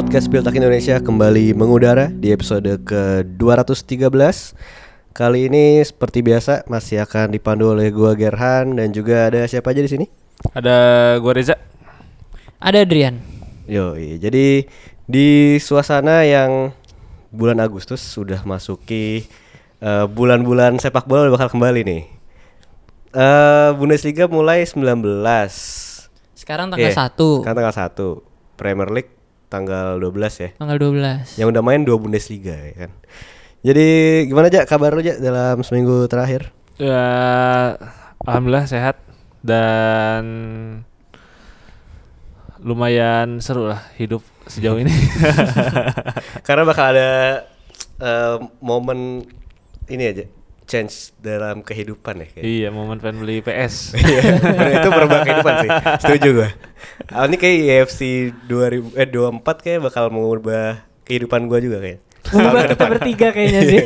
Podcast Piltak Indonesia kembali mengudara di episode ke-213 Kali ini seperti biasa masih akan dipandu oleh gua Gerhan dan juga ada siapa aja di sini? Ada gua Reza. Ada Adrian. Yo, jadi di suasana yang bulan Agustus sudah masuki eh, bulan-bulan sepak bola bakal kembali nih. Eh Bundesliga mulai 19. Sekarang tanggal Iya, 1 Sekarang tanggal 1. Premier League tanggal 12 ya. Tanggal 12 Yang udah main dua Bundesliga ya kan. Jadi gimana aja kabar lu aja dalam seminggu terakhir? Ya, alhamdulillah sehat dan lumayan seru lah hidup sejauh ini. Karena bakal ada eh, momen ini aja change dalam kehidupan ya kayak. iya, momen pengen beli PS. Iya, itu berubah kehidupan sih. Setuju gua. Ah, ini kayak UFC 2000 eh 24 kayak bakal mengubah kehidupan gua juga kayak. Mengubah kita bertiga kayaknya sih.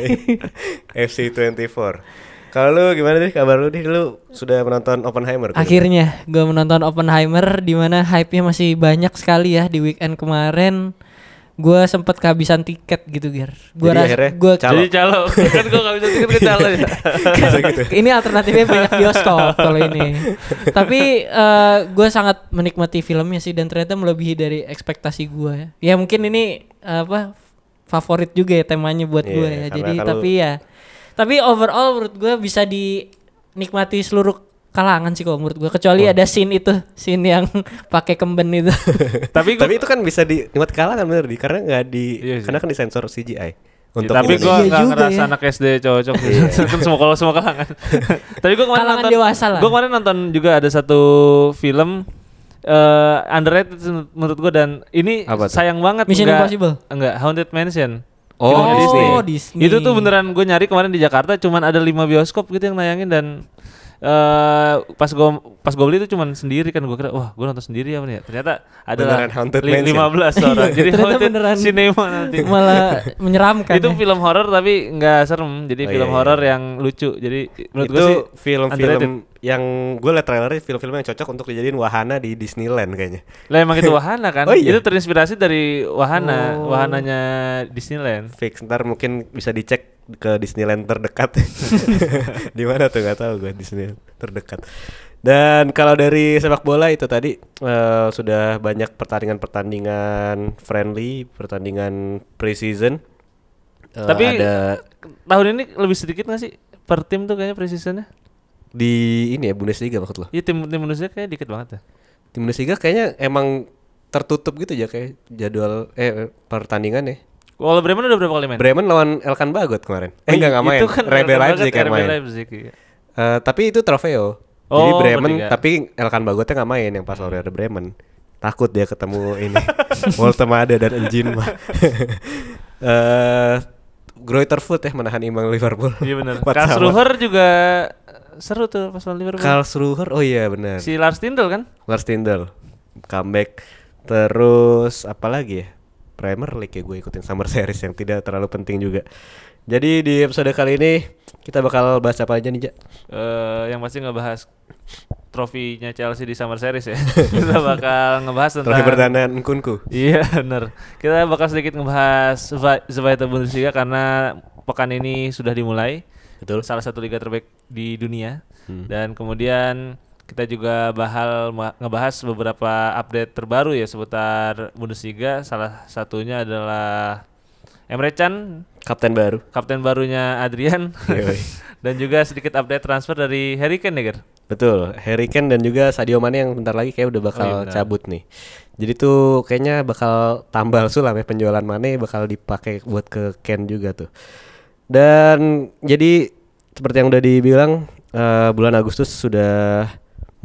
FC 24. Kalau lu gimana sih kabar lu nih? Lu sudah menonton Oppenheimer? kan? Akhirnya gue menonton Oppenheimer di mana hype-nya masih banyak sekali ya di weekend kemarin. Gue sempat kehabisan tiket gitu, Ger. Gua Jadi ras- akhirnya gua calo. Jadi calo, kan gua gak bisa tiket ke calo ya. Gitu. ini alternatifnya banyak bioskop kalau ini. Tapi eh, gue sangat menikmati filmnya sih dan ternyata melebihi dari ekspektasi gue ya. Ya mungkin ini eh, apa favorit juga ya temanya buat Iya, gue ya. Jadi tapi ya tapi overall menurut gue bisa dinikmati seluruh kalangan sih kalau menurut gue kecuali Oh. ada scene itu scene yang pakai kemben itu. Tapi gua, Tapi itu kan bisa di nikmat kalangan bener di karena nggak di Iya sih. karena kan disensor CGI Ya, untuk tapi gua Iya gak ngerasa ya. anak SD cocok sih. kan semua kalau semua kalangan. tapi gua kemarin Kalangan nonton dewasa lah. Gua kemarin nonton juga ada satu film eh underrated menurut gua dan ini Apa tuh? sayang banget Mission enggak, Impossible? Enggak, Haunted Mansion. Oh, Filmnya Disney. Disney. Itu tuh beneran gue nyari kemarin di Jakarta cuman ada lima bioskop gitu yang nayangin dan eh pas gue pas gue beli itu cuman sendiri kan gue kira wah gue nonton sendiri apa nih ya ternyata ada Mansion. 15 orang jadi Ternyata beneran. cinema nanti Malah menyeramkan. itu ya. film horor tapi nggak serem jadi Oh, film iya, iya. horor yang lucu jadi menurut gue itu sih film-film yang gue liat trailernya film-film yang cocok untuk dijadiin wahana di Disneyland kayaknya. lah emang itu wahana kan Oh, iya? itu terinspirasi dari wahana Oh. wahananya Disneyland Fix ntar mungkin bisa dicek ke Disneyland terdekat. di mana tuh nggak tahu gue Disneyland terdekat. Dan kalau dari sepak bola itu tadi eh, sudah banyak pertandingan-pertandingan friendly, pertandingan preseason. Eh, Tapi ada tahun ini lebih sedikit nggak sih per tim tuh kayaknya precisionnya di ini ya Bundesliga maksud lo? Iya tim tim Indonesia kayak dikit banget ya Di Bundesliga kayaknya emang tertutup gitu ya kayak jadwal eh pertandingan ya. Kalau Bremen udah berapa kali main? Bremen lawan Elkan Bagot kemarin. Eh enggak enggak main. Itu kan Elkan Leipzig RB main. Leipzig, iya. Eh, tapi itu trofeo. Jadi Oh, Bremen bertiga. tapi Elkan Bagotnya nggak main yang pas RB Bremen. Takut dia ketemu ini Woltemade dan Enjin mah. Greuther Foot ya menahan imbang Liverpool. Iya benar. Karlsruher juga seru tuh pas lawan Liverpool. Karlsruher oh iya benar. Si Lars Tindel kan? Lars Tindel comeback terus apa lagi ya Premier League ya gue ikutin Summer Series yang tidak terlalu penting juga jadi di episode kali ini kita bakal bahas apa aja nih Jak? Eh yang pasti ngebahas trofinya Chelsea di Summer Series ya. Kita bakal ngebahas tentang Trofi bertahan Kunku Iya bener Kita bakal sedikit ngebahas Zwe- Zweite Bundesliga karena pekan ini sudah dimulai betul Salah satu liga terbaik di dunia Hmm. Dan kemudian kita juga bahal ngebahas beberapa update terbaru ya seputar Bundesliga. Salah satunya adalah Emre Can. Kapten baru. Kapten barunya Adrian. Dan juga sedikit update transfer dari Harry Kane ya Ger? betul. Harry Kane dan juga Sadio Mane yang bentar lagi kayak udah bakal Oh, iya cabut nih. Jadi tuh kayaknya bakal tambal sulam ya penjualan Mane bakal dipakai buat ke Kane juga tuh. Dan jadi seperti yang udah dibilang eh, bulan Agustus sudah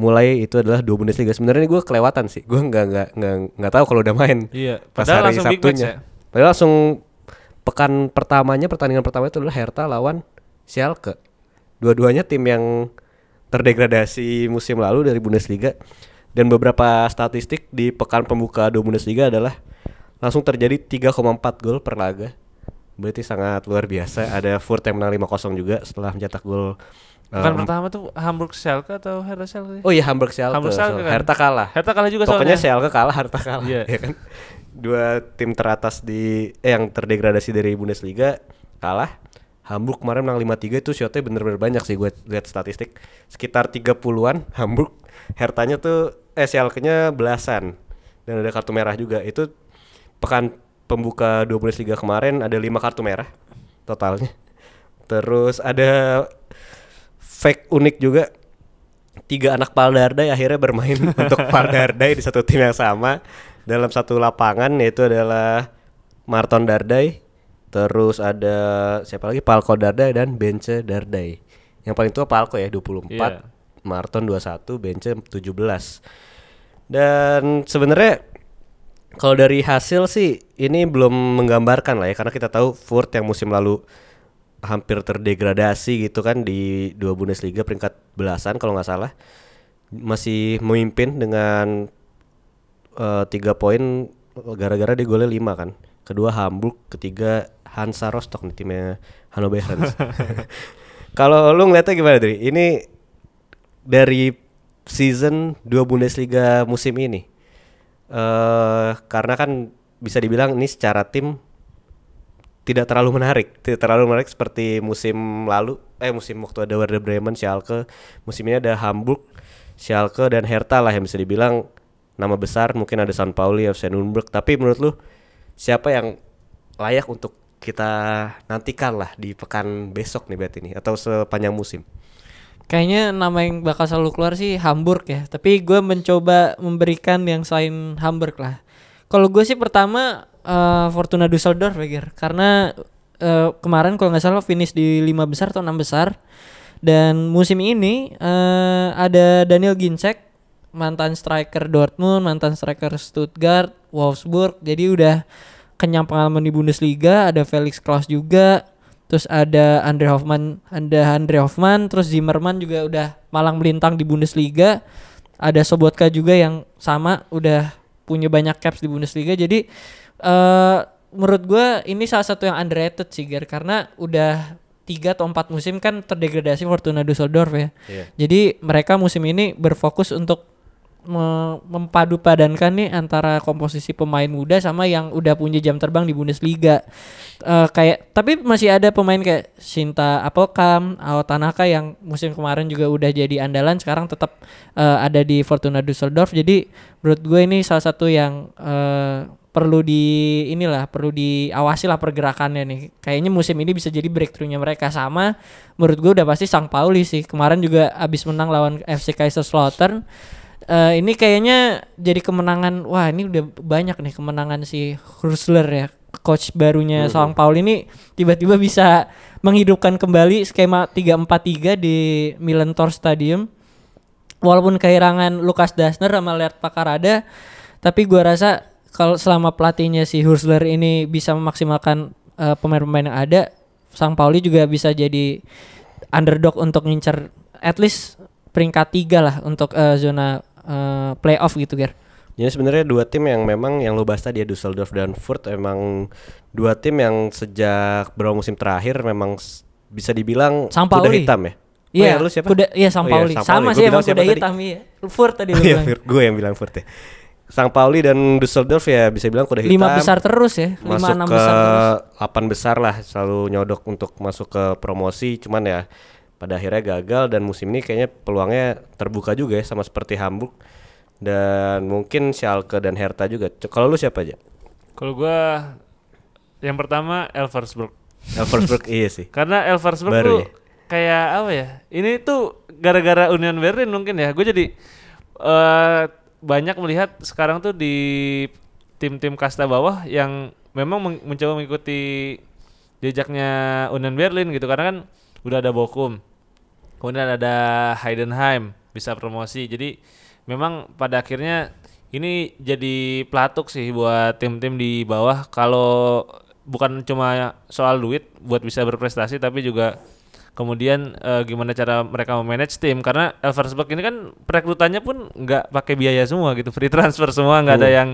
mulai itu adalah dua Bundesliga. Sebenarnya gue kelewatan sih. Gue nggak nggak nggak nggak taug kalau udah main Iya. pas hari Sabtunya. ya? Padahal langsung pekan pertamanya pertandingan pertama itu adalah Hertha lawan Schalke. Dua-duanya tim yang terdegradasi musim lalu dari Bundesliga. Dan beberapa statistik di pekan pembuka dua Bundesliga adalah langsung terjadi 3,4 gol per laga. Berarti sangat luar biasa. Ada Furt yang menang 5-0 juga setelah mencetak gol Bukan Eh, pertama tuh Hamburg Schalke atau Hertha Schalke? Oh iya Hamburg Schalke. Hamburg Schalke so, kan? Hertha kalah. Hertha kalah juga Pokoknya soalnya. Schalke kalah, Hertha kalah. Iya. ya kan? Dua tim teratas di eh, yang terdegradasi dari Bundesliga kalah. Hamburg kemarin menang 5-3 itu shotnya bener-bener banyak sih gue lihat statistik. Sekitar 30-an Hamburg. Hertanya tuh eh Schalke-nya belasan. Dan ada kartu merah juga. Itu pekan pembuka dua Bundesliga kemarin ada lima kartu merah totalnya. Terus ada fake unik juga. Tiga anak Paldardai akhirnya bermain untuk Paldardai di satu tim yang sama. Dalam satu lapangan yaitu adalah Marton Dardai terus ada siapa lagi? Palko Dardai dan Bence Dardai. Yang paling tua Palko ya 24 Iya. Marton 21 Bence 17 dan sebenarnya kalau dari hasil sih ini belum menggambarkan lah ya karena kita tahu Furt yang musim lalu hampir terdegradasi gitu kan di dua Bundesliga peringkat belasan kalau nggak salah. Masih memimpin dengan eh, tiga poin gara-gara dia golnya lima kan. Kedua Hamburg ketiga Hansa Rostock nih timnya Hannover kalau lu ngeliatnya gimana Dri? Ini dari season dua Bundesliga musim ini eh karena kan bisa dibilang ini secara tim tidak terlalu menarik, tidak terlalu menarik seperti musim lalu, eh musim waktu ada Werder Bremen, Schalke, musim ini ada Hamburg, Schalke dan Hertha lah yang bisa dibilang nama besar, mungkin ada San Pauli, FC Nuremberg, tapi menurut lu siapa yang layak untuk kita nantikan lah di pekan besok nih berarti nih atau sepanjang musim? Kayaknya nama yang bakal selalu keluar sih Hamburg ya. Tapi gue mencoba memberikan yang selain Hamburg lah. Kalau gue sih pertama eh, Fortuna Düsseldorf ya Gir. Karena eh, kemarin kalau nggak salah finish di lima besar atau enam besar. Dan musim ini eh, ada Daniel Ginczek mantan striker Dortmund, mantan striker Stuttgart, Wolfsburg. Jadi udah kenyang pengalaman di Bundesliga. Ada Felix Klaus juga. Terus ada Andre Hoffman, ada Andre Hoffman, terus Zimmerman juga udah malang melintang di Bundesliga. Ada Sobotka juga yang sama udah punya banyak caps di Bundesliga. Jadi eh menurut gua ini salah satu yang underrated sih Gar karena udah tiga atau empat musim kan terdegradasi Fortuna Düsseldorf ya. Iya. Jadi mereka musim ini berfokus untuk me- mempadu padankan nih antara komposisi pemain muda sama yang udah punya jam terbang di Bundesliga. Eh, kayak tapi masih ada pemain kayak Shinta Appelkamp, Ao Tanaka yang musim kemarin juga udah jadi andalan sekarang tetap eh, ada di Fortuna Düsseldorf. Jadi menurut gue ini salah satu yang eh, perlu di inilah perlu diawasi lah pergerakannya nih. Kayaknya musim ini bisa jadi breakthrough-nya mereka sama. Menurut gue udah pasti Sang Pauli sih. Kemarin juga abis menang lawan FC Kaiserslautern. Eh ini kayaknya jadi kemenangan. Wah ini udah banyak nih kemenangan si Hursler ya. Coach barunya Sang Pauli ini tiba-tiba bisa menghidupkan kembali skema 3-4-3 di Milan Tor Stadium walaupun kehilangan Lukas Dasner sama Lert Pakarada tapi gua rasa kalau selama pelatihnya si Hursler ini bisa memaksimalkan eh, pemain-pemain yang ada Sang Pauli juga bisa jadi underdog untuk ngincer at least peringkat tiga lah untuk eh, zona eh, playoff gitu Ger Jadi sebenarnya dua tim yang memang yang lo bahas tadi ya Düsseldorf dan Furt emang dua tim yang sejak beberapa musim terakhir memang bisa dibilang Sang kuda Pauli. hitam ya. Oh Iya, ya, lu siapa? Kuda, iya Sang Oh iya, Pauli. Sang Sama Pauli. sih emang kuda tadi? hitam iya. Furt tadi lu Iya, bilang. Gue yang bilang Furt ya. Sang Pauli dan Düsseldorf ya bisa bilang kuda hitam. Lima besar terus ya, lima masuk enam ke besar terus. delapan besar lah selalu nyodok untuk masuk ke promosi cuman ya pada akhirnya gagal dan musim ini kayaknya peluangnya terbuka juga ya sama seperti Hamburg dan mungkin Schalke dan Hertha juga. Kalau lu siapa aja? Kalau gua yang pertama Elversberg. Elversberg iya sih. Karena Elversberg Baru tuh ya? kayak apa ya? Ini tuh gara-gara Union Berlin mungkin ya. Gue jadi eh banyak melihat sekarang tuh di tim-tim kasta bawah yang memang men- mencoba mengikuti jejaknya Union Berlin gitu karena kan udah ada Bochum. Kemudian ada Heidenheim bisa promosi. Jadi memang pada akhirnya ini jadi pelatuk sih buat tim-tim di bawah kalau bukan cuma soal duit buat bisa berprestasi tapi juga kemudian eh, gimana cara mereka memanage tim? Karena Elversberg ini kan perekrutannya pun nggak pakai biaya semua gitu. Free transfer semua nggak ada yang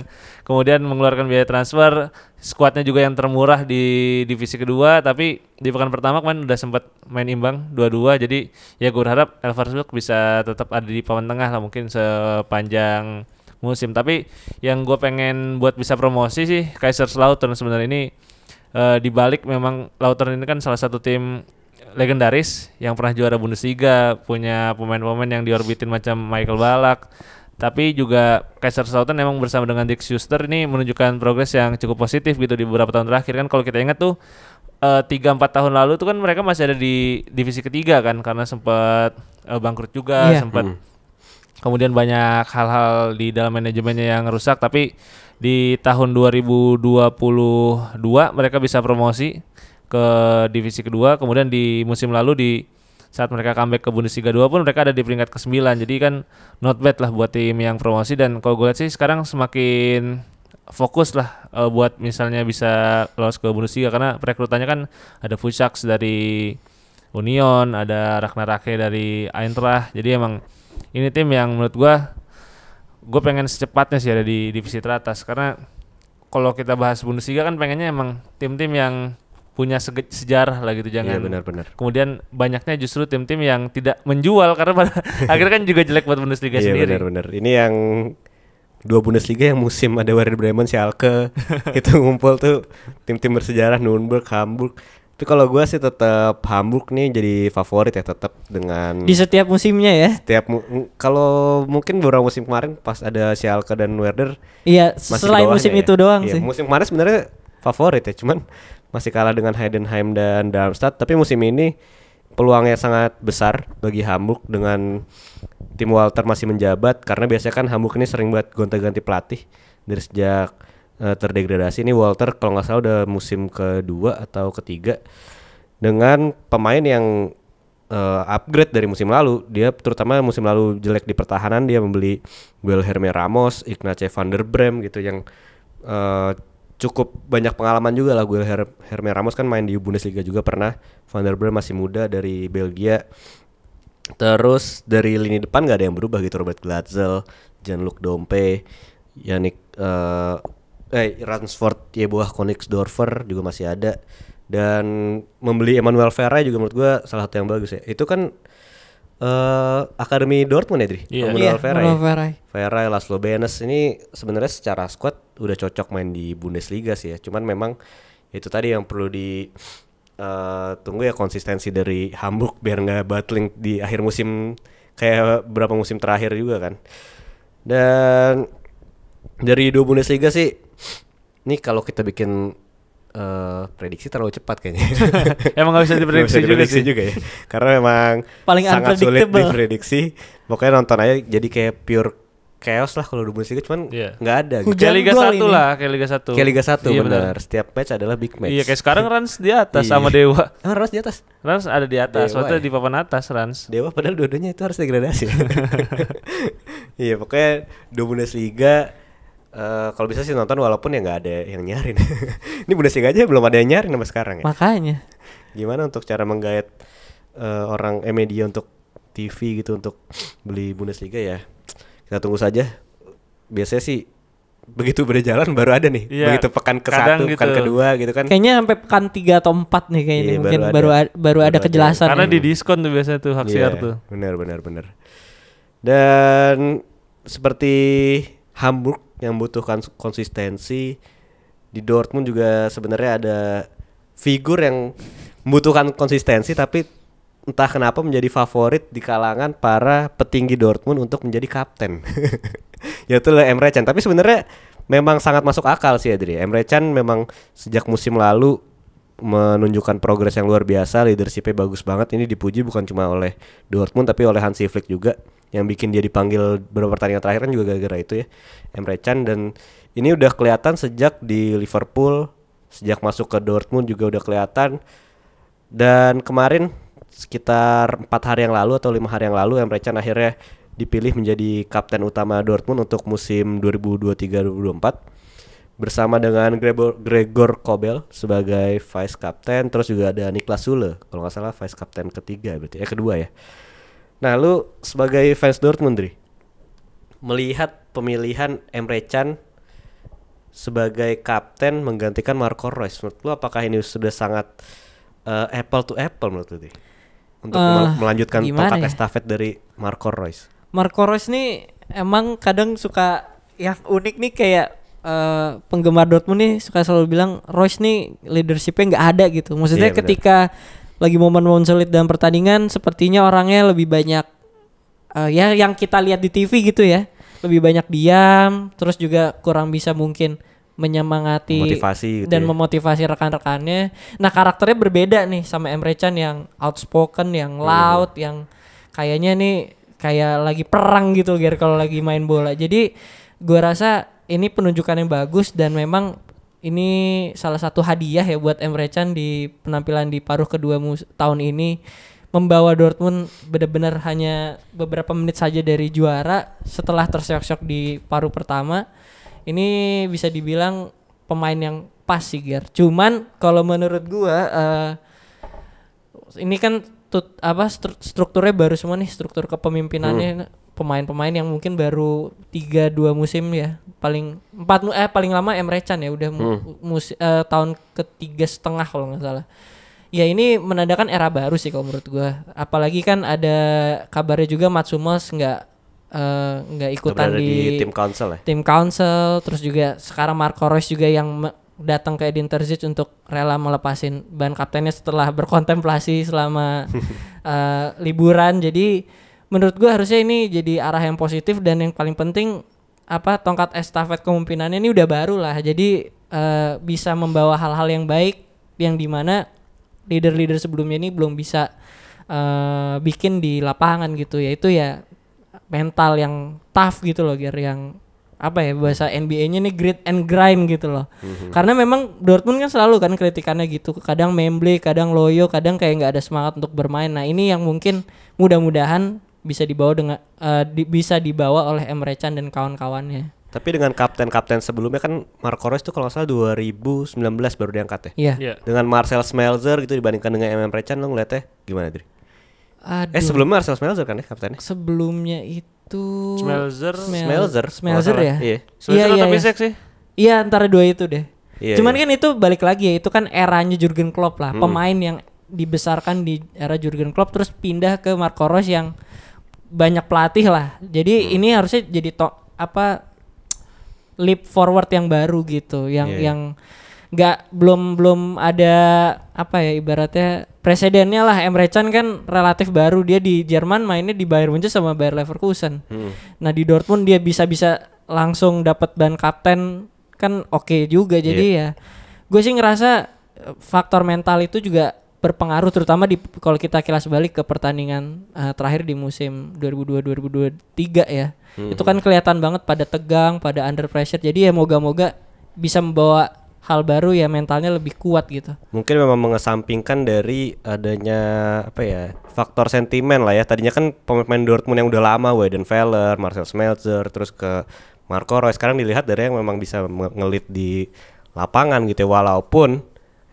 kemudian mengeluarkan biaya transfer. Skuadnya juga yang termurah di divisi kedua. Tapi di pekan pertama kemarin udah sempat main imbang dua-dua. Jadi ya gue berharap Elversberg bisa tetap ada di papan tengah lah mungkin sepanjang musim. Tapi yang gue pengen buat bisa promosi sih Kaiserslautern sebenarnya ini eh, di balik memang Lautern ini kan salah satu tim legendaris yang pernah juara Bundesliga, punya pemain-pemain yang diorbitin macam Michael Ballack. Tapi juga Kaiserslautern memang bersama dengan Dick Schuster ini menunjukkan progres yang cukup positif gitu di beberapa tahun terakhir kan kalau kita ingat tuh eh, tiga empat tahun lalu tuh kan mereka masih ada di divisi ketiga kan karena sempat eh, bangkrut juga, Iya. sempat kemudian banyak hal-hal di dalam manajemennya yang rusak tapi di tahun 2022 mereka bisa promosi ke divisi kedua kemudian di musim lalu di saat mereka comeback ke Bundesliga 2 pun mereka ada di peringkat ke-9 jadi kan not bad lah buat tim yang promosi. Dan kalau gue lihat sih sekarang semakin fokus lah eh, buat misalnya bisa lolos ke Bundesliga. Karena perekrutannya kan ada Fuchs dari Union, ada Ragnar Ake dari Eintracht. Jadi emang ini tim yang menurut gua gue pengen secepatnya sih ada di divisi teratas. Karena kalau kita bahas Bundesliga kan pengennya emang tim-tim yang punya sejarah lah gitu Iya jangan benar-benar. kemudian banyaknya justru tim-tim yang tidak menjual karena pada akhirnya kan juga jelek buat Bundesliga Iya sendiri. benar-benar. Ini yang dua Bundesliga yang musim ada Werder Bremen, Schalke itu ngumpul tuh tim-tim bersejarah Nuremberg, Hamburg. Tapi kalau gua sih tetap Hamburg nih jadi favorit ya tetap dengan Di setiap musimnya ya. setiap mu- kalau mungkin beberapa musim kemarin pas ada Schalke dan Werder Iya, selain musim ya. itu doang Iya, sih. Musim kemarin sebenarnya favorit ya, cuman masih kalah dengan Heidenheim dan Darmstadt. Tapi musim ini peluangnya sangat besar bagi Hamburg dengan tim Walter masih menjabat karena biasanya kan Hamburg ini sering buat gonta-ganti pelatih dari sejak eh, terdegradasi ini Walter kalau nggak salah udah musim kedua atau ketiga dengan pemain yang eh, upgrade dari musim lalu. Dia terutama musim lalu jelek di pertahanan dia membeli Wilhelm Ramos, Ignace van der Brem gitu yang eh, cukup banyak pengalaman juga lah Wilhelm Herme Ramos kan main di Bundesliga juga pernah. Van der Brem masih muda dari Belgia. Terus dari lini depan nggak ada yang berubah gitu Robert Glatzel, Jean-Luc Dompe, Yannick eh eh Ransford Yeboah Konigsdorfer juga masih ada dan membeli Emmanuel Ferrari juga menurut gua salah satu yang bagus ya. Itu kan eh akademi Dortmund ya, Dri? Iya. Manuel Ferrari. Ferrari, Laszlo Benes ini sebenarnya secara squad udah cocok main di Bundesliga sih ya. Cuman memang itu tadi yang perlu di eh, tunggu ya konsistensi dari Hamburg biar nggak battling di akhir musim kayak beberapa musim terakhir juga kan. Dan dari dua Bundesliga sih, nih kalau kita bikin eh, prediksi terlalu cepat kayaknya. Emang nggak bisa diprediksi juga diprediksi sih. juga ya. Karena memang Paling sangat sulit unpredictable. diprediksi. Pokoknya nonton aja jadi kayak pure chaos lah kalau di Bundesliga cuman Iya. nggak ada gitu. Hujan Kayak Liga gol 1 ini. lah, kayak Liga 1. Kayak Liga 1 Iya, benar. Setiap match adalah big match. Iya, kayak sekarang Rans di atas Iya. sama Dewa. Emang Rans di atas. Rans ada di atas, Dewa waktu ya? di papan atas Rans. Dewa padahal dua-duanya itu harus degradasi. iya, pokoknya dua Bundesliga eh kalau bisa sih nonton walaupun ya nggak ada yang nyarin. Ini Bundesliga aja belum ada yang nyarin sampai sekarang ya. Makanya. Gimana untuk cara menggait eh, orang eh, media untuk TV gitu untuk beli Bundesliga ya? Kita tunggu saja. Biasanya sih begitu berjalan baru ada nih. Iya, Begitu pekan ke kadang satu, pekan gitu. kedua gitu kan. Kayaknya sampai pekan 3 atau 4 nih kayaknya Iya, mungkin baru baru ada. baru ada Baru ada. kejelasan. Karena ya. di diskon tuh biasanya tuh hak siar Iya, tuh. Benar benar benar. Dan seperti Hamburg yang membutuhkan konsistensi di Dortmund juga sebenarnya ada figur yang membutuhkan konsistensi tapi entah kenapa menjadi favorit di kalangan para petinggi Dortmund untuk menjadi kapten. Yaitu Emre Can. Tapi sebenarnya memang sangat masuk akal sih Adri. Emre Can memang sejak musim lalu menunjukkan progres yang luar biasa, leadershipnya bagus banget. Ini dipuji bukan cuma oleh Dortmund tapi oleh Hansi Flick juga yang bikin dia dipanggil beberapa pertandingan terakhir kan juga gara-gara itu ya Emre Can. Dan ini udah kelihatan sejak di Liverpool, sejak masuk ke Dortmund juga udah kelihatan. Dan kemarin sekitar empat hari yang lalu atau lima hari yang lalu Emre Can akhirnya dipilih menjadi kapten utama Dortmund untuk musim 2023-2024 bersama dengan Gregor, Gregor Kobel sebagai vice captain terus juga ada Niklas Sule kalau nggak salah vice captain ketiga berarti eh kedua ya nah lu sebagai fans Dortmund Dri melihat pemilihan Emre Can sebagai kapten menggantikan Marco Reus menurut lu apakah ini sudah sangat eh, apple to apple menurut lu Dri? untuk mel- melanjutkan tongkat ya? estafet dari Marco Reus Marco Reus nih emang kadang suka yang unik nih kayak eh, penggemar Dortmund nih suka selalu bilang Reus nih leadershipnya nggak ada gitu. Maksudnya Iya, benar. ketika lagi momen-momen sulit dalam pertandingan sepertinya orangnya lebih banyak eh, ya yang kita lihat di TV gitu ya. Lebih banyak diam, terus juga kurang bisa mungkin menyemangati Motivasi gitu dan ya. memotivasi rekan-rekannya. Nah, karakternya berbeda nih sama Emre Can yang outspoken, yang Iya, loud, yang kayaknya nih kayak lagi perang gitu Ger kalau lagi main bola. Jadi gua rasa ini penunjukan yang bagus dan memang ini salah satu hadiah ya buat Emre Can di penampilan di paruh kedua tahun ini membawa Dortmund benar-benar hanya beberapa menit saja dari juara setelah tersyok-syok di paruh pertama. Ini bisa dibilang pemain yang pas sih Ger. Cuman kalau menurut gua eh, ini kan tut, apa stru- strukturnya baru semua nih struktur kepemimpinannya pemain-pemain yang mungkin baru tiga dua musim ya paling empat mu- eh paling lama Emre Can ya udah mu- mus- eh, tahun ketiga setengah kalau nggak salah. Ya ini menandakan era baru sih kalau menurut gua. Apalagi kan ada kabarnya juga Mats Hummels nggak eh, nggak ikutan berada di, di tim council ya? tim council terus juga sekarang Marco Reus juga yang datang ke Edin Terzic untuk rela melepasin ban kaptennya setelah berkontemplasi selama eh, liburan. Jadi menurut gua harusnya ini jadi arah yang positif dan yang paling penting apa tongkat estafet kepemimpinannya ini udah baru lah jadi eh, bisa membawa hal-hal yang baik yang di mana leader-leader sebelumnya ini belum bisa eh, bikin di lapangan gitu yaitu ya mental yang tough gitu loh Ger yang apa ya bahasa NBA-nya nih grit and grind gitu loh. Karena memang Dortmund kan selalu kan kritikannya gitu. Kadang memble, kadang loyo, kadang kayak nggak ada semangat untuk bermain. Nah, ini yang mungkin mudah-mudahan bisa dibawa dengan eh, di- bisa dibawa oleh Emre Can dan kawan-kawannya. Tapi dengan kapten-kapten sebelumnya kan Marco Reus tuh kalau nggak salah 2019 baru diangkat ya. Iya. Iya. Dengan Marcel Smelzer gitu dibandingkan dengan MM Recan lo ngeliatnya gimana Dri? Aduh. Eh sebelumnya Marcel Smelzer kan ya kaptennya? sebelumnya itu Smelzer. Smel- Smelzer, Smelzer ya. Iya. Smelzer iya, atau iya. Pisek sih? Iya antara dua itu deh. Iya, Cuman iya. kan itu balik lagi ya itu kan eranya Jurgen Klopp lah, pemain yang dibesarkan di era Jurgen Klopp terus pindah ke Marco Reus yang banyak pelatih lah. Jadi ini harusnya jadi to apa leap forward yang baru gitu, yang Iya. yang nggak belum belum ada apa ya ibaratnya presidennya lah Emre Can kan relatif baru dia di Jerman mainnya di Bayern Munchen sama Bayer Leverkusen. Hmm. Nah di Dortmund dia bisa bisa langsung dapat ban kapten kan oke juga jadi ya gue sih ngerasa faktor mental itu juga berpengaruh terutama di kalau kita kilas balik ke pertandingan eh, terakhir di musim 2002-2023 ya itu kan kelihatan banget pada tegang pada under pressure jadi ya moga-moga bisa membawa hal baru ya mentalnya lebih kuat gitu Mungkin memang mengesampingkan dari adanya apa ya faktor sentimen lah ya. Tadinya kan pemain Dortmund yang udah lama, Weidenfeller, Marcel Smeltzer, terus ke Marco Reus. Sekarang dilihat dari yang memang bisa nge- ngelit di lapangan gitu ya. Walaupun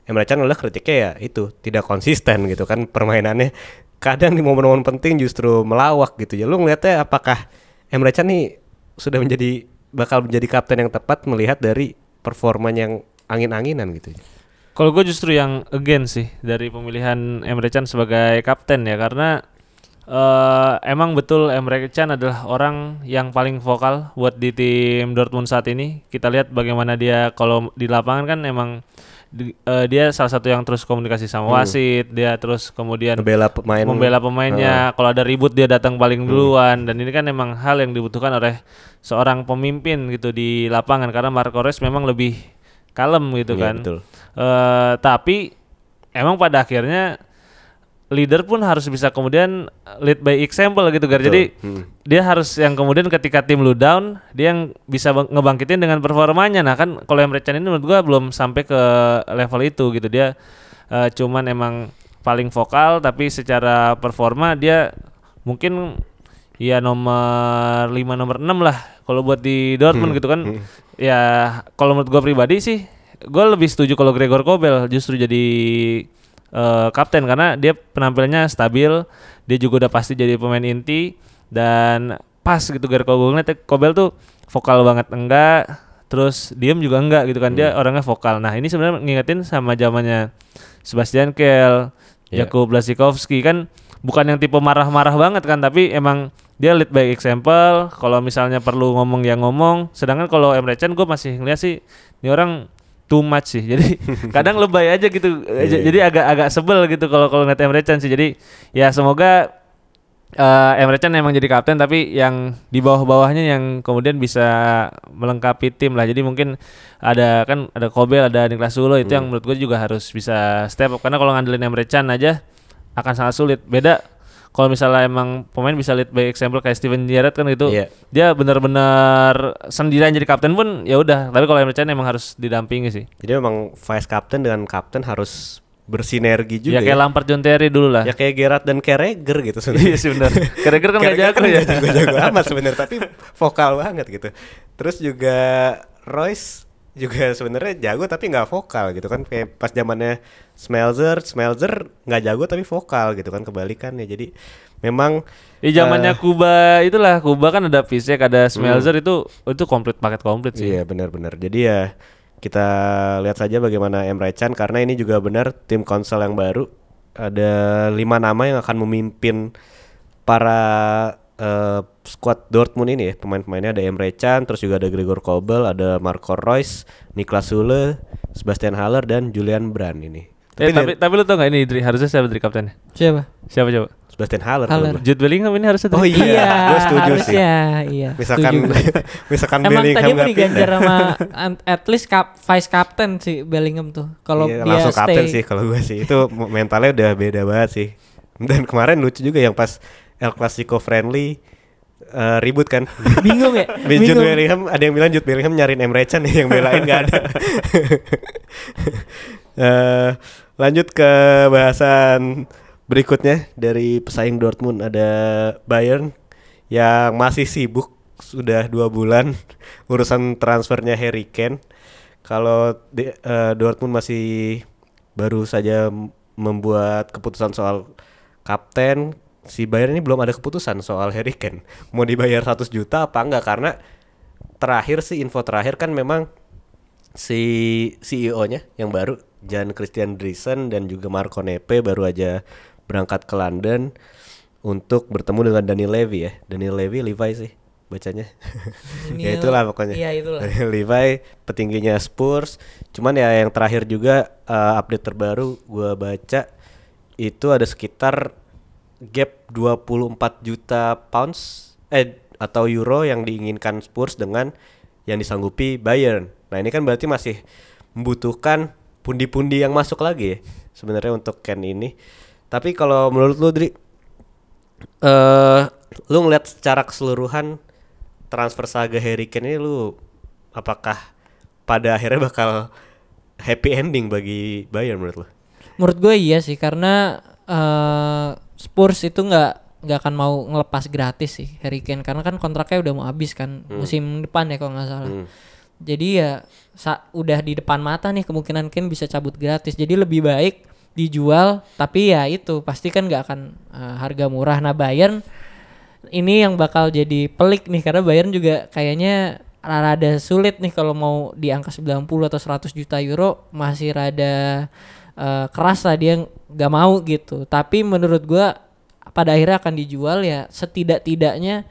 Emre Can udah kritiknya ya itu tidak konsisten gitu kan permainannya. Kadang di momen-momen penting justru melawak gitu ya. Lu ngeliatnya apakah Emre Can nih sudah menjadi bakal menjadi kapten yang tepat melihat dari performanya yang angin-anginan gitu. Kalau gue justru yang again sih dari pemilihan Emre Can sebagai kapten ya karena eh emang betul Emre Can adalah orang yang paling vokal buat di tim Dortmund saat ini. Kita lihat bagaimana dia kalau di lapangan kan emang di- eh, dia salah satu yang terus komunikasi sama wasit, dia terus kemudian Membela pemain membela pemainnya. Kalau ada ribut dia datang paling duluan dan ini kan memang hal yang dibutuhkan oleh seorang pemimpin gitu di lapangan karena Marco Reus memang lebih kalem gitu Iya, kan. betul. Eh, tapi emang pada akhirnya leader pun harus bisa kemudian lead by example gitu Gar. Jadi Hmm. dia harus yang kemudian ketika tim lu down dia yang bisa bang- ngebangkitin dengan performanya. Nah kan kalau Emre Can ini menurut gua belum sampai ke level itu gitu. Dia eh, cuman emang paling vokal tapi secara performa dia mungkin ya nomor 5 nomor 6 lah kalau buat di Dortmund gitu kan. Ya kalau menurut gua pribadi sih gua lebih setuju kalau Gregor Kobel justru jadi eh, kapten karena dia penampilannya stabil, dia juga udah pasti jadi pemain inti dan pas gitu Gregor Kobel Kobel tuh vokal banget enggak terus diem juga enggak gitu kan dia orangnya vokal. Nah ini sebenarnya ngingetin sama zamannya Sebastian Kehl Iya. Jakub Blasikowski kan bukan yang tipe marah-marah banget kan tapi emang dia lead by example kalau misalnya perlu ngomong ya ngomong. Sedangkan kalau Emre Can gue masih ngeliat sih ini orang too much sih jadi kadang lebay aja gitu Iya. jadi agak agak sebel gitu kalau kalau ngeliat Emre Can sih jadi ya semoga eh Emre Can emang jadi kapten tapi yang di bawah-bawahnya yang kemudian bisa melengkapi tim lah. Jadi mungkin ada kan ada Kobel, ada Niklas Sulo itu yang menurut gue juga harus bisa step up karena kalau ngandelin Emre Can aja akan sangat sulit. Beda kalau misalnya emang pemain bisa lead by example kayak Steven Gerrard kan gitu. Iya. Dia benar-benar sendirian jadi kapten pun ya udah. Tapi kalau Emre Can emang harus didampingi sih. Jadi memang vice captain dengan kapten harus bersinergi juga ya kayak Lampard John Terry dulu lah. ya kayak Gerard dan Carragher gitu Iya sebenarnya. sih benar. Carragher kan gak Carragher jago ya. nggak jago-jago amat sebenarnya tapi vokal banget gitu. Terus juga Royce juga sebenarnya jago tapi nggak vokal gitu kan kayak pas zamannya Smelzer, Smelzer nggak jago tapi vokal gitu kan kebalikannya. Jadi memang Di zamannya eh, Kuba itulah Kuba kan ada Fisek, ada Smelzer itu itu komplit paket komplit sih. Iya benar-benar. Jadi ya kita lihat saja bagaimana Emre Can karena ini juga benar tim konsol yang baru ada lima nama yang akan memimpin para eh, squad Dortmund ini ya pemain-pemainnya ada Emre Can, terus juga ada Gregor Kobel, ada Marco Reus, Niklas Sule, Sebastian Haller dan Julian Brand ini. Eh, Tapi, tapi tapi lu tau gak ini Idri harusnya siapa dari kaptennya? Siapa? Siapa coba? Sebastian Haller. Haller. Jude Bellingham ini harusnya Oh dari- iya, gue setuju sih. iya. Misalkan misalkan Emang Bellingham tadi mau diganjar sama at least cap, vice captain si Bellingham tuh. Kalau Iya, dia langsung kapten stay sih kalau gue sih itu mentalnya udah beda banget sih dan kemarin lucu juga yang pas El Clasico friendly eh, ribut kan bingung ya. Jude bingung. Bellingham ada yang bilang Jude Bellingham nyariin Emre Can yang belain nggak ada Eh, lanjut ke bahasan berikutnya dari pesaing Dortmund ada Bayern yang masih sibuk sudah dua bulan urusan transfernya Harry Kane kalau eh, Dortmund masih baru saja membuat keputusan soal kapten si Bayern ini belum ada keputusan soal Harry Kane mau dibayar 100 juta apa enggak karena terakhir sih info terakhir kan memang si CEO-nya yang baru Jan Christian Driessen dan juga Marco Nepe baru aja berangkat ke London untuk bertemu dengan Daniel Levy ya. Daniel Levy Levi sih bacanya. ya itulah pokoknya. iya, itulah. Daniel Levi petingginya Spurs. Cuman ya yang terakhir juga uh, update terbaru gua baca itu ada sekitar gap 24 juta pounds eh atau euro yang diinginkan Spurs dengan yang disanggupi Bayern. Nah, ini kan berarti masih membutuhkan pundi-pundi yang masuk lagi ya sebenarnya untuk Ken ini. Tapi kalau menurut lu Dri eh lu ngeliat secara keseluruhan transfer saga Harry Kane ini lu apakah pada akhirnya bakal happy ending bagi Bayern menurut lu? Menurut gue iya sih karena eh, Spurs itu nggak nggak akan mau ngelepas gratis sih Harry Kane karena kan kontraknya udah mau habis kan musim depan ya kalau nggak salah. Hmm. Jadi ya sa- udah di depan mata nih kemungkinan Kane bisa cabut gratis. Jadi lebih baik dijual tapi ya itu pasti kan nggak akan eh, harga murah. Nah Bayern ini yang bakal jadi pelik nih karena Bayern juga kayaknya rada sulit nih kalau mau di angka 90 atau 100 juta euro masih rada eh, keras lah dia nggak mau gitu. Tapi menurut gua pada akhirnya akan dijual ya setidak-tidaknya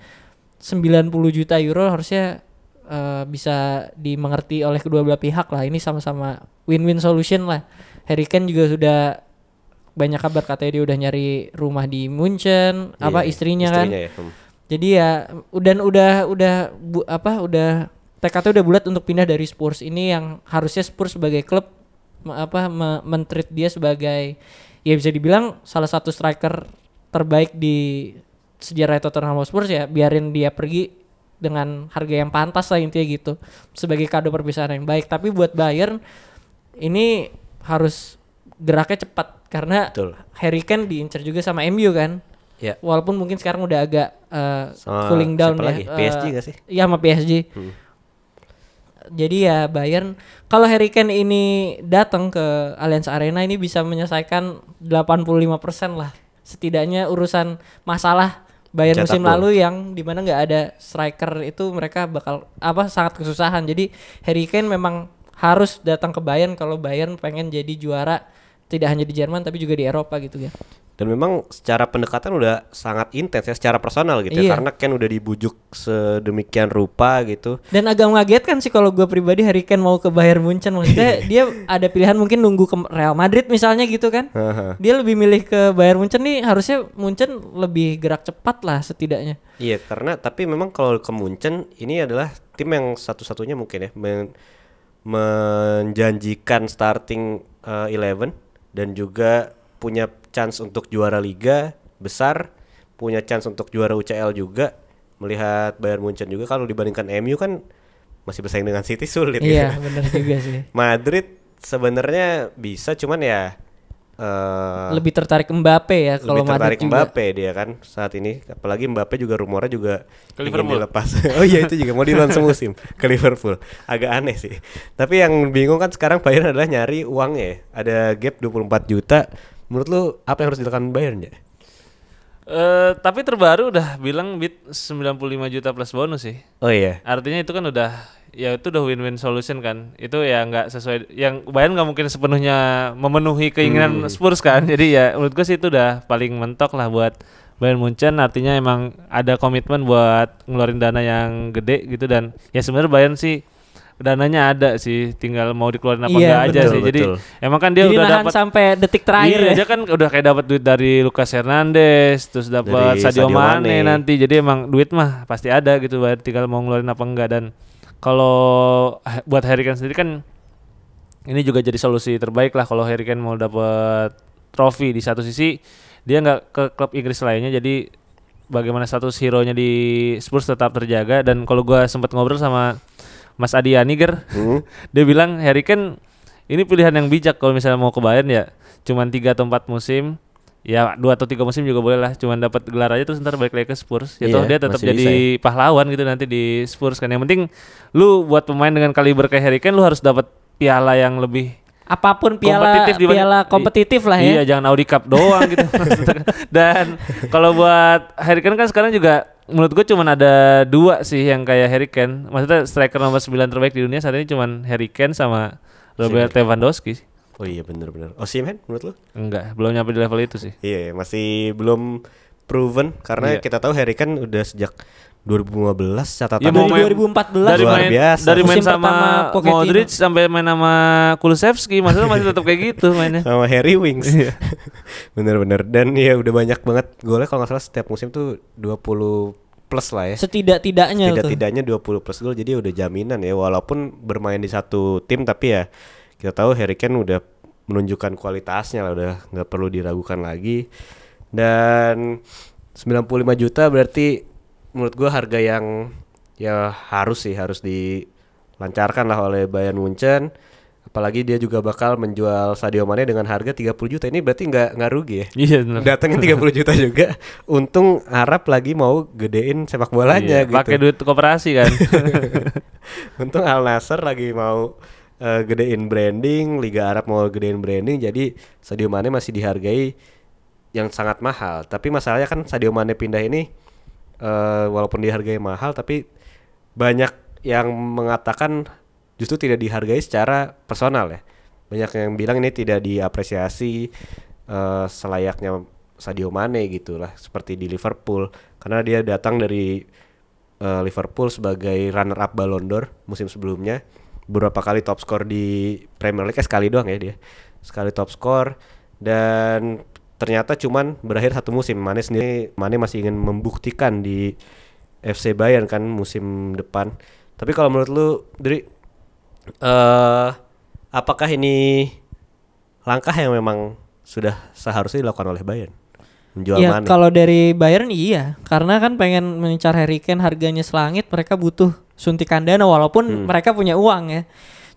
90 juta euro harusnya eh, bisa dimengerti oleh kedua belah pihak lah. Ini sama-sama win-win solution lah. Harry Kane juga sudah banyak kabar katanya dia udah nyari rumah di Munchen, apa Iya, istrinya, kan. ya. Hmm. Jadi ya dan udah udah bu, apa udah tekadnya udah bulat untuk pindah dari Spurs ini yang harusnya Spurs sebagai klub apa me- mentreat dia sebagai ya bisa dibilang salah satu striker terbaik di sejarah Tottenham Hotspur ya biarin dia pergi dengan harga yang pantas lah intinya gitu sebagai kado perpisahan yang baik tapi buat Bayern ini harus geraknya cepat karena Betul. Harry Kane diincar juga sama MU kan Ya. Walaupun mungkin sekarang udah agak Sama cooling down ya. lagi? Eh, PSG nggak sih? Iya sama PSG. Hmm. Jadi ya Bayern kalau Harry Kane ini datang ke Allianz Arena ini bisa menyelesaikan 85% lah. Setidaknya urusan masalah Bayern Cetak musim gol. lalu yang di mana nggak ada striker itu mereka bakal apa sangat kesusahan. Jadi Harry Kane memang harus datang ke Bayern kalau Bayern pengen jadi juara tidak hanya di Jerman tapi juga di Eropa gitu ya. Dan memang secara pendekatan udah sangat intens ya secara personal gitu Iya. ya karena Ken udah dibujuk sedemikian rupa gitu. Dan agak mengagetkan sih kalau gue pribadi Harry Kane mau ke Bayern Munchen maksudnya dia ada pilihan mungkin nunggu ke Real Madrid misalnya gitu kan. Dia lebih milih ke Bayern Munchen nih harusnya Munchen lebih gerak cepat lah setidaknya. Iya karena tapi memang kalau ke Munchen ini adalah tim yang satu-satunya mungkin ya men- menjanjikan starting uh, 11 dan juga punya chance untuk juara liga besar, punya chance untuk juara UCL juga. Melihat Bayern Munchen juga kalau dibandingkan MU kan masih bersaing dengan City sulit Iya ya. benar juga sih. Madrid sebenarnya bisa cuman ya eh lebih tertarik Mbappe ya kalau lebih tertarik Madrid juga. Mbappe dia kan saat ini apalagi Mbappe juga rumornya juga Ke ingin Liverpool. dilepas oh iya itu juga mau di loan semusim ke Liverpool agak aneh sih tapi yang bingung kan sekarang Bayern adalah nyari uangnya ya. ada gap 24 juta menurut lu apa yang harus dilakukan Bayern ya Eh, tapi terbaru udah bilang bid 95 juta plus bonus sih. oh iya Artinya itu kan udah ya itu udah win-win solution kan. Itu ya nggak sesuai yang Bayern nggak mungkin sepenuhnya memenuhi keinginan Spurs kan. Jadi ya menurut gue sih itu udah paling mentok lah buat Bayern Munchen artinya emang ada komitmen buat ngeluarin dana yang gede gitu dan ya sebenarnya Bayern sih dananya ada sih tinggal mau dikeluarin apa Iya, enggak aja betul, sih. Jadi betul. emang kan dia Jadi udah dapat sampai detik terakhir iya, ya. dia kan udah kayak dapat duit dari Lucas Hernandez, terus dapat Dari Sadio, Sadio Mane, Mane. nanti. Jadi emang duit mah pasti ada gitu, tinggal mau ngeluarin apa enggak dan kalau buat Harry Kane sendiri kan ini juga jadi solusi terbaik lah kalau Harry Kane mau dapat trofi di satu sisi dia nggak ke klub Inggris lainnya jadi bagaimana status hero-nya di Spurs tetap terjaga dan kalau gua sempat ngobrol sama Mas Adi Aniger Hmm. dia bilang Harry Kane ini pilihan yang bijak kalau misalnya mau ke Bayern ya cuman tiga atau empat musim ya dua atau tiga musim juga boleh lah cuman dapat gelar aja terus ntar balik lagi ke Spurs ya Iya, toh dia tetap jadi bisa pahlawan gitu nanti di Spurs kan yang penting lu buat pemain dengan kaliber kayak Harry Kane lu harus dapat piala yang lebih Apa pun piala kompetitif dibanding- piala kompetitif lah ya. Iya, jangan Audi Cup doang gitu. Dan kalau buat Harry Kane kan sekarang juga menurut gue cuman ada dua sih yang kayak Harry Kane. Maksudnya striker nomor 9 terbaik di dunia saat ini cuman Harry Kane sama Robert Lewandowski. oh iya bener-bener Osimhen menurut lu Enggak, belum nyampe di level itu sih. iya masih belum proven karena Iya. kita tahu Harry kan udah sejak 2015 catatan Iya, mau Dari main- 2014 Dari Luar main biasa. dari main Musim sama Pochettino. Modric sampai main sama Kulusevski, maksudnya masih tetap kayak gitu mainnya. sama Harry Wings. Iya. Bener-bener dan ya udah banyak banget golnya kalau nggak salah setiap musim tuh 20 plus lah ya. Setidak-tidaknya tuh. Tidak-tidaknya 20 plus gol jadi udah jaminan ya walaupun bermain di satu tim tapi ya kita tahu Harry Kane udah menunjukkan kualitasnya lah udah nggak perlu diragukan lagi. Dan 95 juta berarti menurut gua harga yang ya harus sih harus dilancarkan lah oleh Bayern Munchen. Apalagi dia juga bakal menjual Sadio Mane dengan harga 30 juta. Ini berarti nggak nggak rugi ya? Iya. Datangnya 30 juta juga. Untung Arab lagi mau gedein sepak bolanya Iya, gitu. Pakai duit koperasi kan. Untung Al Nasser lagi mau eh, gedein branding, Liga Arab mau gedein branding, jadi Sadio Mane masih dihargai yang sangat mahal. Tapi masalahnya kan Sadio Mane pindah ini eh, walaupun dihargai mahal, tapi banyak yang mengatakan justru tidak dihargai secara personal ya. Banyak yang bilang ini tidak diapresiasi eh, selayaknya Sadio Mane gitulah, seperti di Liverpool, karena dia datang dari eh, Liverpool sebagai runner up Ballon d'Or musim sebelumnya. Beberapa kali top skor di Premier League eh, sekali doang ya dia. Sekali top skor dan ternyata cuman berakhir satu musim. Mane sendiri Mane masih ingin membuktikan di FC Bayern kan musim depan. Tapi kalau menurut lu dari eh apakah ini langkah yang memang sudah seharusnya dilakukan oleh Bayern menjual Ya Mane kalau dari Bayern iya, karena kan pengen mengincar Harry Kane harganya selangit, mereka butuh suntikan dana walaupun Hmm. mereka punya uang ya.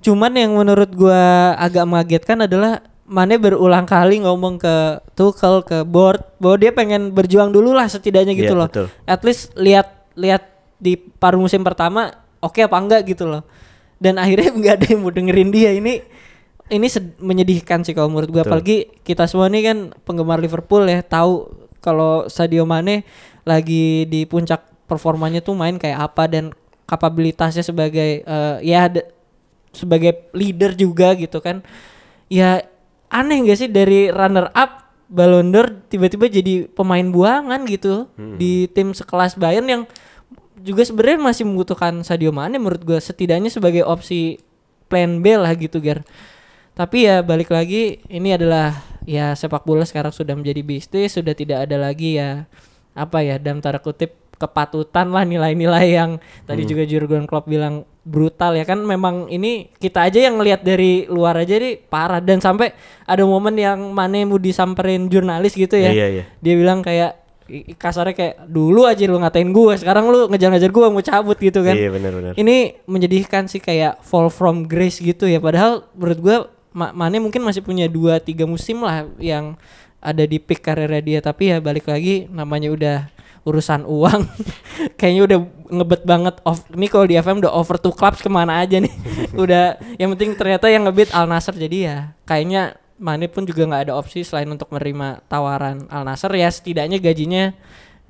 Cuman yang menurut gua agak mengagetkan adalah Mane berulang kali ngomong ke Tuchel ke board bahwa dia pengen berjuang dulu lah setidaknya gitu Iya, loh. betul. At least lihat lihat di paruh musim pertama oke apa enggak gitu loh. Dan akhirnya nggak ada yang mau dengerin dia. Ini ini sed- menyedihkan sih kalau menurut Betul. apalagi kita semua nih kan penggemar Liverpool ya tahu kalau Sadio Mane lagi di puncak performanya tuh main kayak apa dan kapabilitasnya sebagai eh, ya sebagai leader juga gitu kan. Ya aneh gak sih dari runner up Ballon d'Or tiba-tiba jadi pemain buangan gitu di tim sekelas Bayern yang juga sebenarnya masih membutuhkan Sadio Mane menurut gua setidaknya sebagai opsi plan B lah gitu Gar. Tapi ya balik lagi ini adalah ya sepak bola sekarang sudah menjadi bisnis, sudah tidak ada lagi ya apa ya dalam tanda kutip kepatutan lah nilai-nilai yang tadi juga Jurgen Klopp bilang brutal ya kan memang ini kita aja yang ngelihat dari luar aja nih parah dan sampai ada momen yang Mane mau disamperin jurnalis gitu ya. Iya, iya. Dia bilang kayak kasarnya kayak dulu aja lu ngatain gue, sekarang lu ngejar-ngejar gue mau cabut gitu kan. Iya benar-benar. Ini menyedihkan sih kayak fall from grace gitu ya. Padahal menurut Ma- Mane mungkin masih punya 2 3 musim lah yang ada di peak karirnya dia tapi ya balik lagi namanya udah urusan uang kayaknya udah ngebet banget off ini kalau di FM udah over two clubs ke mana aja nih udah yang penting ternyata yang ngebit Al Nasser jadi ya kayaknya Mane pun juga nggak ada opsi selain untuk menerima tawaran Al Nasser ya setidaknya gajinya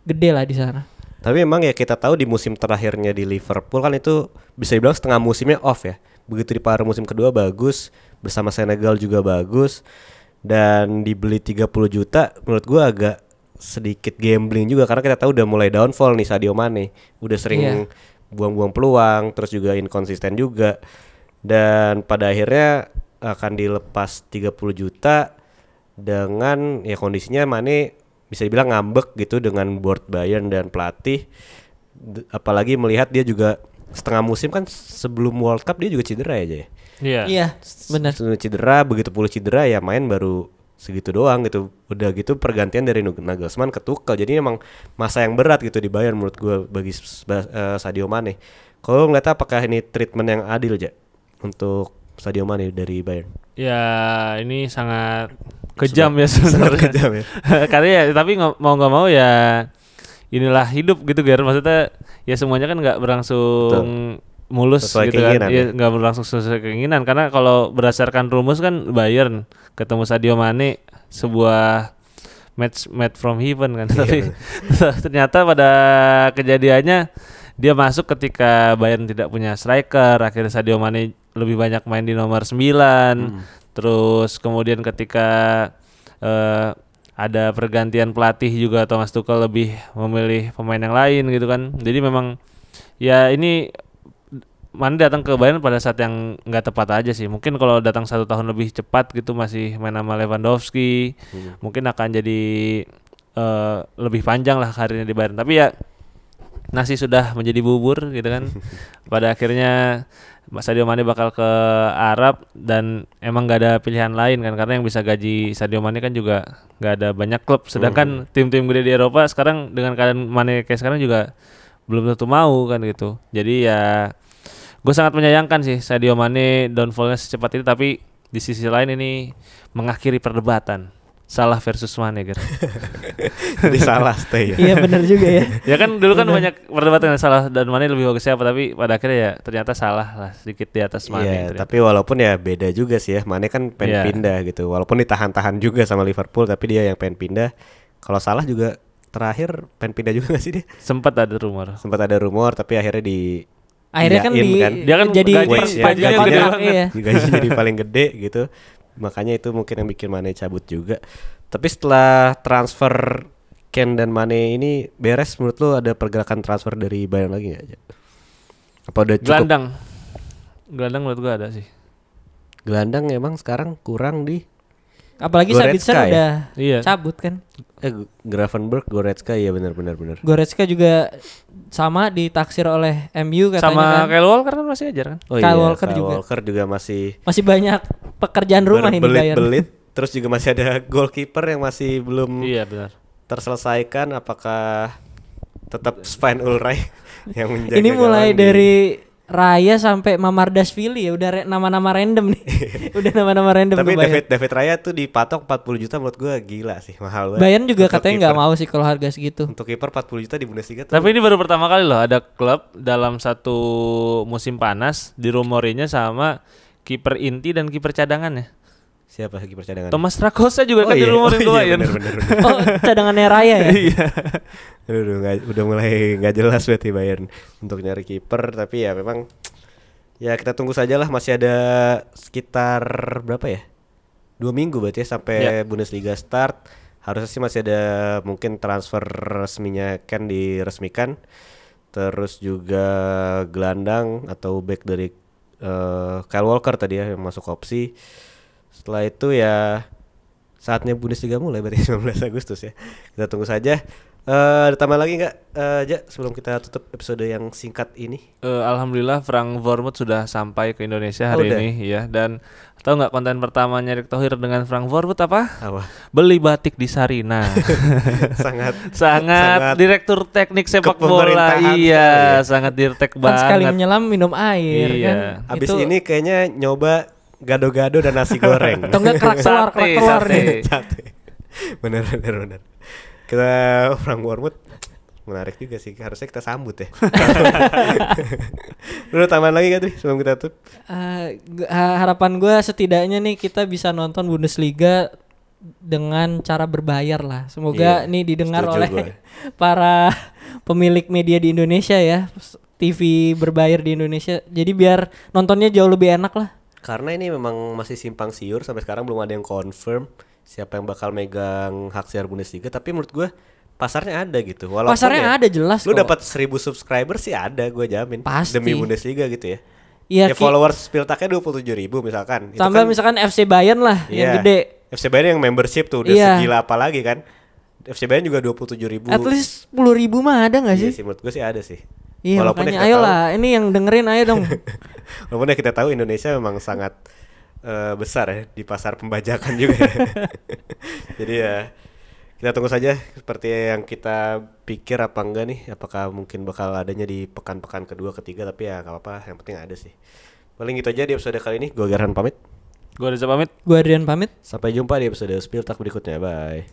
gede lah di sana Tapi memang ya kita tahu di musim terakhirnya di Liverpool kan itu bisa dibilang setengah musimnya off ya. Begitu di paruh musim kedua bagus, bersama Senegal juga bagus dan dibeli 30 juta menurut gua agak sedikit gambling juga karena kita tahu udah mulai downfall nih Sadio Mane. Udah sering Iya. buang-buang peluang, terus juga inkonsisten juga. Dan pada akhirnya akan dilepas 30 juta dengan ya kondisinya Mane bisa dibilang ngambek gitu dengan board Bayern dan pelatih D- apalagi melihat dia juga setengah musim kan sebelum World Cup dia juga cedera aja ya. Iya. iya benar cedera begitu pulih cedera ya main baru segitu doang gitu. Udah gitu pergantian dari Nagelsmann ke Tuchel. Jadi emang masa yang berat gitu di Bayern menurut gua bagi eh, Sadio Mane. Kalau ngeliat apakah ini treatment yang adil aja untuk Sadio Mane dari Bayern? Ya ini sangat kejam ya sebenarnya. Sangat kejam ya. Karena ya tapi mau nggak mau ya inilah hidup gitu Ger. Maksudnya ya semuanya kan nggak berlangsung mulus Sesuai gitu kan. Iya ya. nggak berlangsung sesuai keinginan karena kalau berdasarkan rumus kan Bayern ketemu Sadio Mane sebuah match made from heaven kan. Iya, Tapi ternyata pada kejadiannya dia masuk ketika Bayern tidak punya striker, akhirnya Sadio Mane lebih banyak main di nomor 9. Hmm. Terus kemudian ketika eh, ada pergantian pelatih juga Thomas Tuchel lebih memilih pemain yang lain gitu kan. Jadi memang ya ini Mane datang ke Bayern pada saat yang nggak tepat aja sih. Mungkin kalau datang satu tahun lebih cepat gitu masih main sama Lewandowski, mungkin akan jadi eh, lebih panjang lah karirnya di Bayern. Tapi ya nasi sudah menjadi bubur gitu kan. Pada akhirnya Sadio Mane bakal ke Arab dan emang gak ada pilihan lain kan karena yang bisa gaji Sadio Mane kan juga nggak ada banyak klub. Sedangkan tim-tim gede di Eropa sekarang dengan keadaan Mane kayak sekarang juga belum tentu mau kan gitu. Jadi ya gue sangat menyayangkan sih Sadio Mane downfallnya secepat ini tapi di sisi lain ini mengakhiri perdebatan salah versus Mane gitu. Jadi salah stay ya. iya benar juga ya ya kan dulu kan banyak perdebatan yang salah dan Mane lebih bagus siapa tapi pada akhirnya ya ternyata salah lah sedikit di atas Mane. Iya, ternyata. tapi walaupun ya beda juga sih ya. Mane kan pengen Iya. pindah gitu. Walaupun ditahan-tahan juga sama Liverpool, tapi dia yang pengen pindah. Kalau salah juga terakhir pengen pindah juga gak sih dia? sempat ada rumor. Sempat ada rumor tapi akhirnya di akhirnya kan di kan. Dia kan jadi gaji- gajinya gajinya gede kontrak, banget. iya. gaji jadi paling gede gitu. Makanya itu mungkin yang bikin Mane cabut juga. Tapi setelah transfer Ken dan Mane ini beres menurut lu ada pergerakan transfer dari Bayern lagi nggak? Apa udah cukup? Gelandang. Gelandang menurut gua ada sih. Gelandang emang sekarang kurang di apalagi Goretzka Sabitzer ya? udah Iya. cabut kan eh Gravenberg, Goretzka ya benar-benar benar. Goretzka juga sama ditaksir oleh MU katanya Sama kan Kyle Walker kan masih ajar kan? Oh Kyle iya, Walker Kyle juga. Walker juga masih masih banyak pekerjaan rumah ini Bayern berbelit-belit. Terus juga masih ada goalkeeper yang masih belum Iya benar. terselesaikan. Apakah tetap Sven Ulreich yang menjaga ini mulai dari Raya sampai Mamardashvili ya udah re- nama-nama random nih. udah nama-nama random Tapi. David David Raya tuh dipatok 40 juta menurut gua gila sih, mahal banget. Bayern juga Untuk katanya nggak mau sih kalau harga segitu. Untuk kiper 40 juta di Bundesliga tuh. Tapi ini baru pertama kali loh ada klub dalam satu musim panas dirumorinya sama kiper inti dan kiper cadangannya. siapa kiper cadangan? Thomas Trakosa juga Oh kan iya, dirumorin oh iya, Bayern. bener, bener, bener. Oh, cadangannya Raya ya? Iya. Aduh, udah, udah mulai nggak jelas berarti Bayern untuk nyari kiper tapi ya memang ya kita tunggu saja lah masih ada sekitar berapa ya dua minggu berarti ya sampai Ya. Bundesliga start harusnya sih masih ada mungkin transfer resminya Ken diresmikan terus juga gelandang atau back dari eh, Kyle Walker tadi ya yang masuk opsi setelah itu ya saatnya Bundesliga mulai berarti 19 Agustus ya. Kita tunggu saja. Eh ada tambah lagi nggak eh, Ja sebelum kita tutup episode yang singkat ini? Eh, Alhamdulillah Frank Vormut sudah sampai ke Indonesia Oh, hari udah? ini ya dan tahu nggak konten pertamanya Erick Thohir dengan Frank Vormut apa? Apa? Beli batik di Sarina. Sangat sangat direktur teknik sepak bola. sekali Iya, ya. sangat dirtek Kan sekali banget. menyelam minum air Iya. kan. Abis Itu- ini kayaknya nyoba gado-gado dan nasi goreng. atau enggak kerak keluar, kerak sate. nih. Bener bener bener. Kita Frank Wormut menarik juga sih. Harusnya kita sambut ya. Lu tambahan lagi gak tuh sebelum kita tutup? Eh, ha- harapan gue setidaknya nih kita bisa nonton Bundesliga dengan cara berbayar lah. Semoga Iya, nih didengar oleh gue. para pemilik media di Indonesia ya, TV berbayar di Indonesia. Jadi biar nontonnya jauh lebih enak lah. Karena ini memang masih simpang siur sampai sekarang belum ada yang confirm siapa yang bakal megang hak siar Bundesliga. Tapi menurut gue pasarnya ada gitu. Walaupun Pasarnya ya, ada jelas Lu dapat 1000 subscriber sih ada, gue jamin. Pasti. Demi Bundesliga gitu ya. Iya, ya followers Spiltaknya 27 ribu misalkan. Tambah kan- misalkan FC Bayern lah yang Iya. gede. FC Bayern yang membership tuh udah Iya. segila apa lagi kan? FC Bayern juga 27 ribu. At least 10 ribu mah ada nggak Iya sih? sih menurut gue sih ada sih. Iya Walaupun ya makanya kita ayolah ini yang dengerin ayo dong. Walaupun ya kita tahu Indonesia memang sangat Eh, besar ya di pasar pembajakan juga. Ya. Jadi ya kita tunggu saja seperti yang kita pikir apa enggak nih apakah mungkin bakal adanya di pekan-pekan kedua ketiga tapi ya nggak apa-apa yang penting ada sih. Paling itu aja di episode kali ini. Gue Gerhan pamit. Gue Reza pamit. Gue Adrian pamit. Sampai jumpa di episode Spiltak berikutnya. Bye.